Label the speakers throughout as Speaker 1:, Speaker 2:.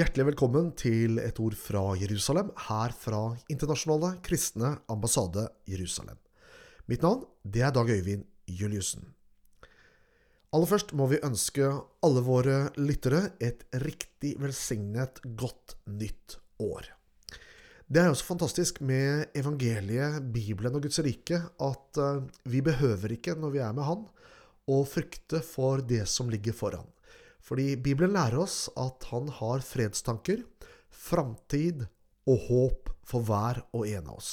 Speaker 1: Hjertelig velkommen til et ord fra Jerusalem, her fra Internasjonale kristne ambassade Jerusalem. Mitt navn det er Dag Øyvind Juliussen. Aller først må vi ønske alle våre lyttere et riktig velsignet godt nytt år. Det er også fantastisk med evangeliet, Bibelen og Guds rike at eh, vi behøver ikke, når vi er med Han, å frykte for det som ligger foran. Fordi Bibelen lærer oss at han har fredstanker, framtid og håp for hver og en av oss.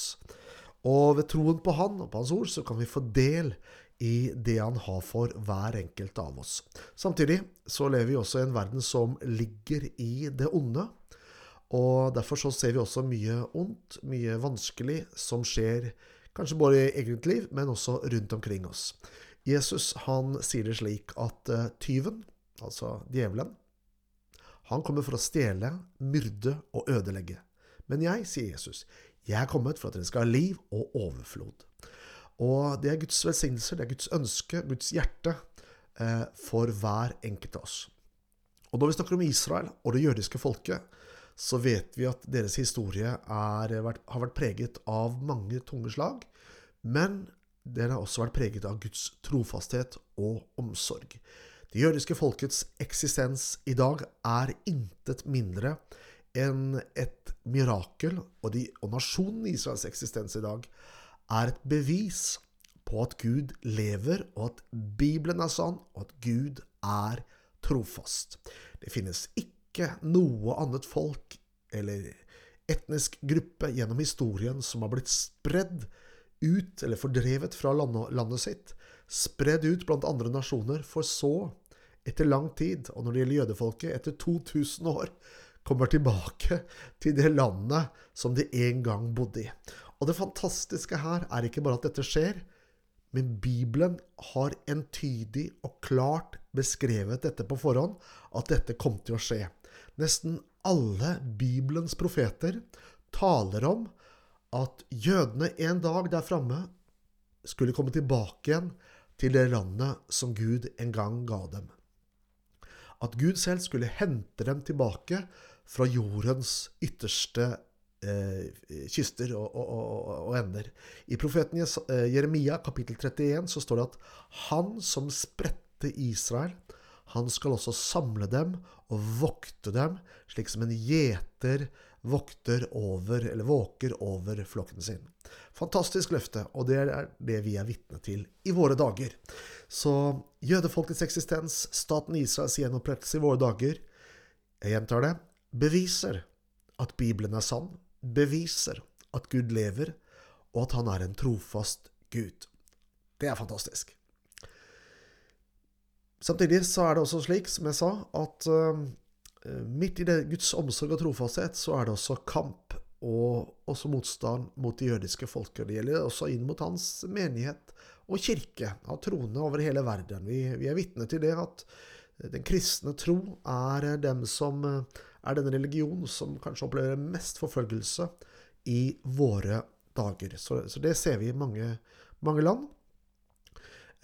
Speaker 1: Og ved troen på han og på hans ord så kan vi få del i det han har for hver enkelt av oss. Samtidig så lever vi også i en verden som ligger i det onde. Og derfor så ser vi også mye ondt, mye vanskelig, som skjer kanskje både i eget liv, men også rundt omkring oss. Jesus han sier det slik at uh, tyven altså djevelen, han kommer for å stjele, myrde og ødelegge. Men jeg, sier Jesus, jeg er kommet for at dere skal ha liv og overflod. Og det er Guds velsignelser, det er Guds ønske, Guds hjerte eh, for hver enkelt av oss. Og når vi snakker om Israel og det jødiske folket, så vet vi at deres historie er, har vært preget av mange tunge slag. Men den har også vært preget av Guds trofasthet og omsorg. Det jødiske folkets eksistens i dag er intet mindre enn et mirakel, og, de, og nasjonen Israels eksistens i dag er et bevis på at Gud lever, og at Bibelen er sann, og at Gud er trofast. Det finnes ikke noe annet folk eller etnisk gruppe gjennom historien som har blitt spredd ut, eller fordrevet fra landet sitt, spredd ut blant andre nasjoner, for så, etter lang tid, og når det gjelder jødefolket, etter 2000 år, kommer tilbake til det landet som de en gang bodde i. Og det fantastiske her er ikke bare at dette skjer, men Bibelen har entydig og klart beskrevet dette på forhånd, at dette kom til å skje. Nesten alle Bibelens profeter taler om at jødene en dag der framme skulle komme tilbake igjen til det landet som Gud en gang ga dem. At Gud selv skulle hente dem tilbake fra jordens ytterste kyster og, og, og, og, ender. I profeten eh, Jeremia kapittel 31 så står det at han som spredte Israel, han skal også samle dem og vokte dem, slik som en gjeter vokter over, eller våker over flokken sin. Fantastisk løfte, og det er det vi er vitne til i våre dager. Så jødefolkets eksistens, staten Israels gjenopprettelse i våre dager, jeg gjentar det, beviser at Bibelen er sann, beviser at Gud lever, og at han er en trofast Gud. Det er fantastisk. Samtidig så er det også slik, som jeg sa, at Eh, midt i det Guds omsorg og trofasthet, så er det også kamp og også motstand mot det jødiske folket. Det gjelder også inn mot hans menighet og kirke av troende over hele verden. Vi, vi er vitne til det at den kristne tro er dem som er den religion som kanskje opplever mest forfølgelse i våre dager. Så, så det ser vi i mange, mange land.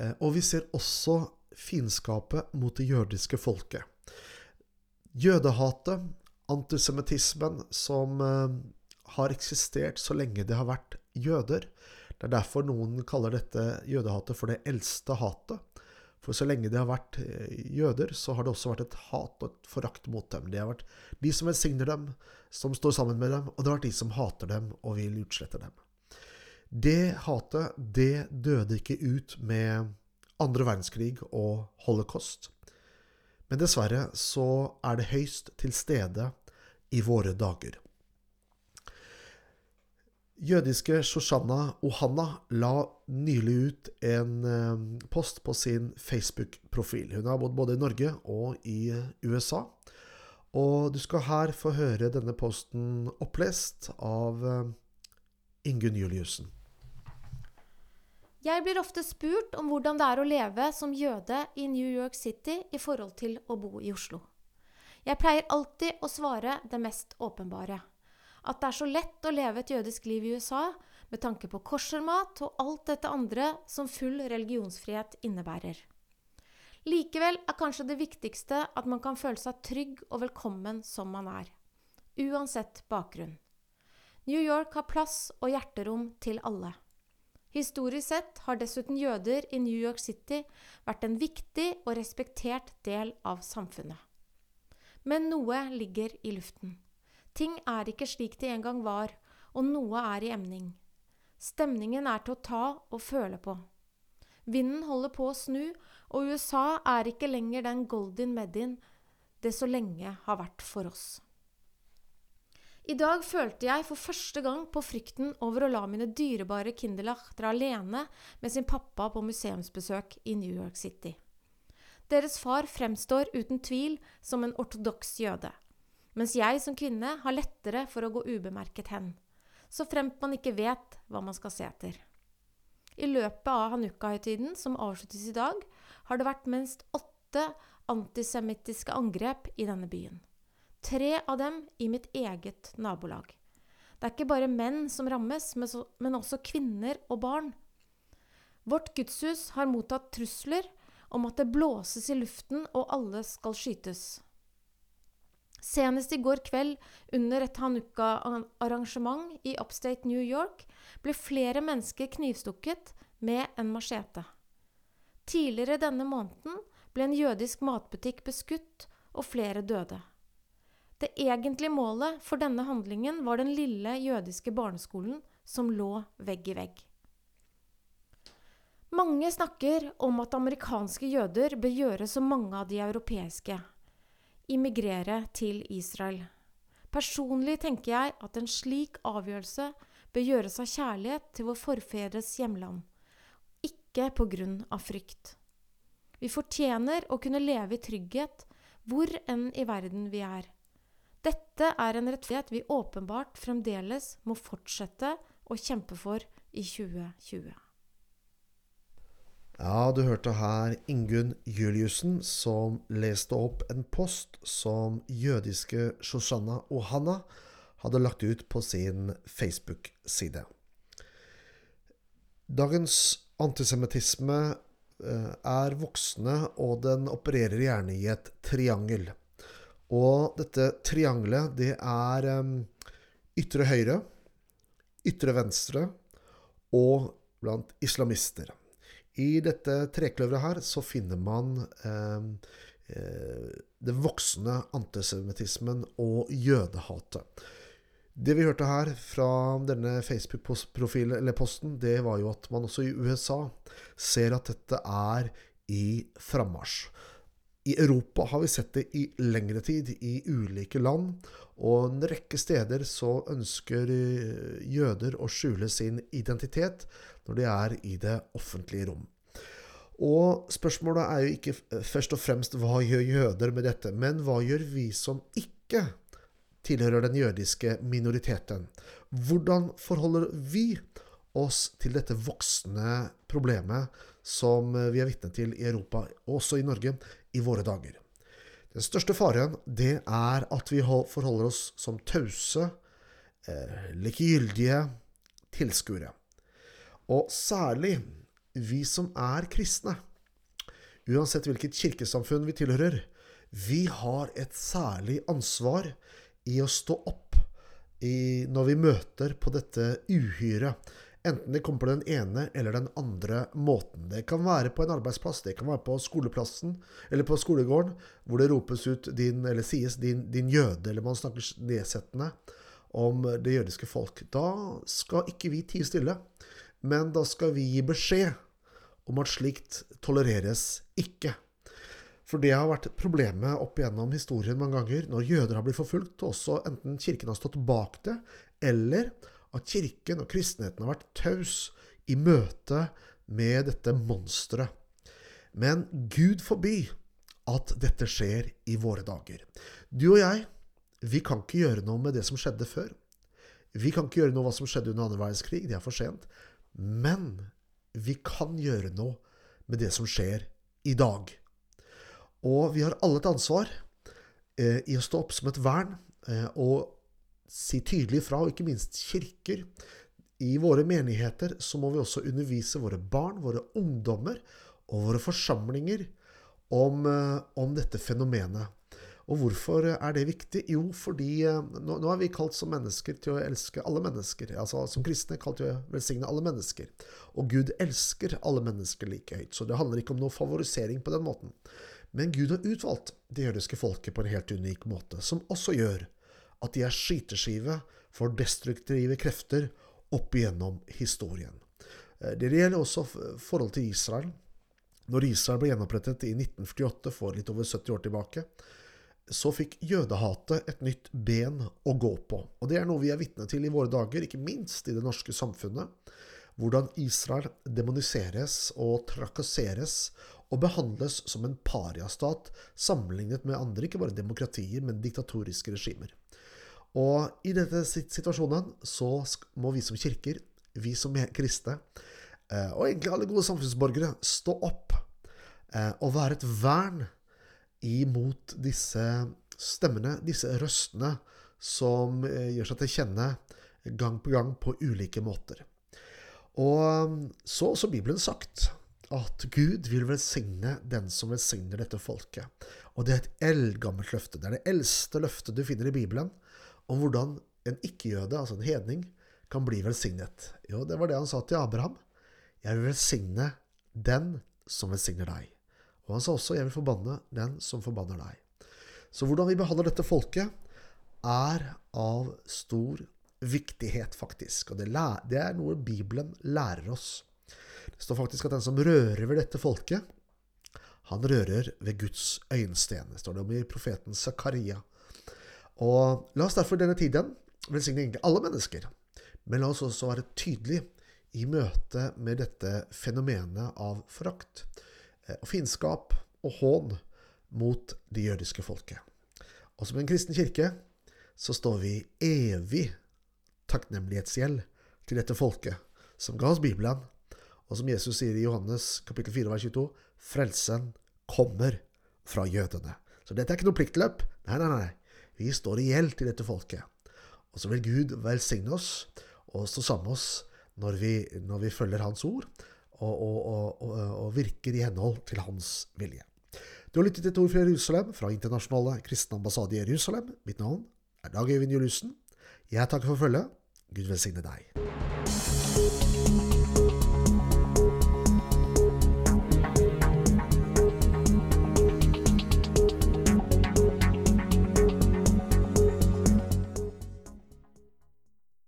Speaker 1: Eh, og vi ser også fiendskapet mot det jødiske folket. Jødehatet, antisemittismen, som eh, har eksistert så lenge det har vært jøder. Det er derfor noen kaller dette jødehatet for det eldste hatet. For så lenge det har vært eh, jøder, så har det også vært et hat og et forakt mot dem. Det har vært de som velsigner dem, som står sammen med dem, og det har vært de som hater dem og vil utslette dem. Det hatet, det døde ikke ut med andre verdenskrig og holocaust. Men dessverre så er det høyst til stede i våre dager. Jødiske Shoshana Ohanna la nylig ut en eh, post på sin Facebook-profil. Hun har bodd både i Norge og i USA. Og du skal her få høre denne posten opplest av eh, Ingunn Juliussen.
Speaker 2: Jeg blir ofte spurt om hvordan det er å leve som jøde i New York City i forhold til å bo i Oslo. Jeg pleier alltid å svare det mest åpenbare. At det er så lett å leve et jødisk liv i USA med tanke på korsermat og alt dette andre som full religionsfrihet innebærer. Likevel er kanskje det viktigste at man kan føle seg trygg og velkommen som man er, uansett bakgrunn. New York har plass og hjerterom til alle. Historisk sett har dessuten jøder i New York City vært en viktig og respektert del av samfunnet. Men noe ligger i luften. Ting er ikke slik de en gang var, og noe er i emning. Stemningen er til å ta og føle på. Vinden holder på å snu, og USA er ikke lenger den Goldin Medin det så lenge har vært for oss. I dag følte jeg for første gang på frykten over å la mine dyrebare Kinderlach dra alene med sin pappa på museumsbesøk i New York City. Deres far fremstår uten tvil som en ortodoks jøde, mens jeg som kvinne har lettere for å gå ubemerket hen, så fremt man ikke vet hva man skal se etter. I løpet av Hanukka-høytiden, som avsluttes i dag, har det vært minst åtte antisemittiske angrep i denne byen. Tre av dem i mitt eget nabolag. Det er ikke bare menn som rammes, men også kvinner og barn. Vårt gudshus har mottatt trusler om at det blåses i luften og alle skal skytes. Senest i går kveld, under et hanukka-arrangement i Upstate New York, ble flere mennesker knivstukket med en machete. Tidligere denne måneden ble en jødisk matbutikk beskutt, og flere døde. Det egentlige målet for denne handlingen var den lille jødiske barneskolen som lå vegg i vegg. Mange snakker om at amerikanske jøder bør gjøre som mange av de europeiske immigrere til Israel. Personlig tenker jeg at en slik avgjørelse bør gjøres av kjærlighet til vår forfedres hjemland, ikke på grunn av frykt. Vi fortjener å kunne leve i trygghet hvor enn i verden vi er. Dette er en rettferdighet vi åpenbart fremdeles må fortsette å kjempe for i 2020.
Speaker 1: Ja, du hørte her Ingunn Juliussen som leste opp en post som jødiske Shoshana Ohana hadde lagt ut på sin Facebook-side. Dagens antisemittisme eh, er voksende, og den opererer gjerne i et triangel. Og dette triangelet, det er um, ytre høyre, ytre venstre og blant islamister. I dette trekløveret her så finner man um, eh, den voksende antisemittismen og jødehatet. Det vi hørte her fra denne Facebook-profilen, eller posten, det var jo at man også i USA ser at dette er i frammarsj. I Europa har vi sett det i lengre tid, i ulike land. Og en rekke steder så ønsker eh, jøder å skjule sin identitet når de er i det offentlige rom. Og spørsmålet er jo ikke først og fremst hva gjør jøder med dette, men hva gjør vi som ikke tilhører den jødiske minoriteten? Hvordan forholder vi oss til dette voksne problemet som vi er vitne til i Europa, og også i Norge, i våre dager. Den største faren det er at vi forholder oss som tause, eh, likegyldige tilskuere. Og særlig vi som er kristne. Uansett hvilket kirkesamfunn vi tilhører. Vi har et særlig ansvar i å stå opp i, når vi møter på dette uhyret Enten det kommer på den ene eller den andre måten. Det kan være på en arbeidsplass, det kan være på skoleplassen eller på skolegården, hvor det ropes ut din, eller sies din, din jøde, eller man snakker nedsettende om det jødiske folk. Da skal ikke vi tie stille, men da skal vi gi beskjed om at slikt tolereres ikke. For det har vært problemet opp igjennom historien mange ganger, når jøder har blitt forfulgt, og også enten kirken har stått bak det, eller at kirken og kristenheten har vært taus i møte med dette monsteret. Men Gud forby at dette skjer i våre dager. Du og jeg, vi kan ikke gjøre noe med det som skjedde før. Vi kan ikke gjøre noe med hva som skjedde under annen verdenskrig, det er for sent. Men vi kan gjøre noe med det som skjer i dag. Og vi har alle et ansvar eh, i å stå opp som et vern eh, og si tydelig fra, og ikke minst kirker. I våre menigheter så må vi også undervise våre barn, våre ungdommer og våre forsamlinger om, eh, om dette fenomenet. Og hvorfor er det viktig? Jo, fordi eh, nå, nå er vi kalt som mennesker til å elske alle mennesker. Altså Som kristne kalt til å velsigne alle mennesker. Og Gud elsker alle mennesker like høyt. Så det handler ikke om noe favorisering på den måten. Men Gud har utvalgt det jødiske folket på en helt unik måte, som også gjør at de er skyteskive for destruktive krefter opp igjennom historien. Eh, det gjelder også forholdet til Israel. Når Israel ble gjenopprettet i 1948, for litt over 70 år tilbake, så fikk jødehatet et nytt ben å gå på. Og det er noe vi er vitne til i våre dager, ikke minst i det norske samfunnet. Hvordan Israel demoniseres og trakasseres og behandles som en pariastat sammenlignet med andre, ikke bare demokratier, men diktatoriske regimer. Og i denne situasjonen så må vi som kirker, vi som kristne, eh, og egentlig alle gode samfunnsborgere, stå opp eh, og være et vern imot disse stemmene, disse røstene, som eh, gjør seg til kjenne gang på gang på ulike måter. Og så har Bibelen sagt at Gud vil velsigne den som velsigner dette folket. Og det er et eldgammelt løfte. Det er det eldste løftet du finner i Bibelen om hvordan en ikke-jøde, altså en hedning, kan bli velsignet. Jo, det var det han sa til Abraham. Jeg vil velsigne den som velsigner deg. Og han sa også jeg vil forbanne den som forbanner deg. Så hvordan vi behandler dette folket, er av stor viktighet, faktisk. Og det, det er noe Bibelen lærer oss. Det står faktisk at den som rører ved dette folket, han rører ved Guds øyensten. Det står det om i profeten Zakaria. Og la oss derfor denne tiden velsigne egentlig alle mennesker. Men la oss også være tydelige i møte med dette fenomenet av forakt og fiendskap og hån mot det jødiske folket. Og som en kristen kirke så står vi evig takknemlighetsgjeld til dette folket som ga oss Bibelen, og som Jesus sier i Johannes kapittel 4, vers 22, frelsen kommer fra jødene. Så dette er ikke noe pliktløp. Nei, nei, nei. Vi står i gjeld til dette folket. Og så vil Gud velsigne oss og stå sammen med oss når vi, når vi følger Hans ord og, og, og, og, virker i henhold til Hans vilje. Du har lyttet til et fra Jerusalem, fra Internasjonale kristne ambassade i Jerusalem. Mitt navn er Dag Øyvind Juliussen. Jeg takker for følget. Gud velsigne deg.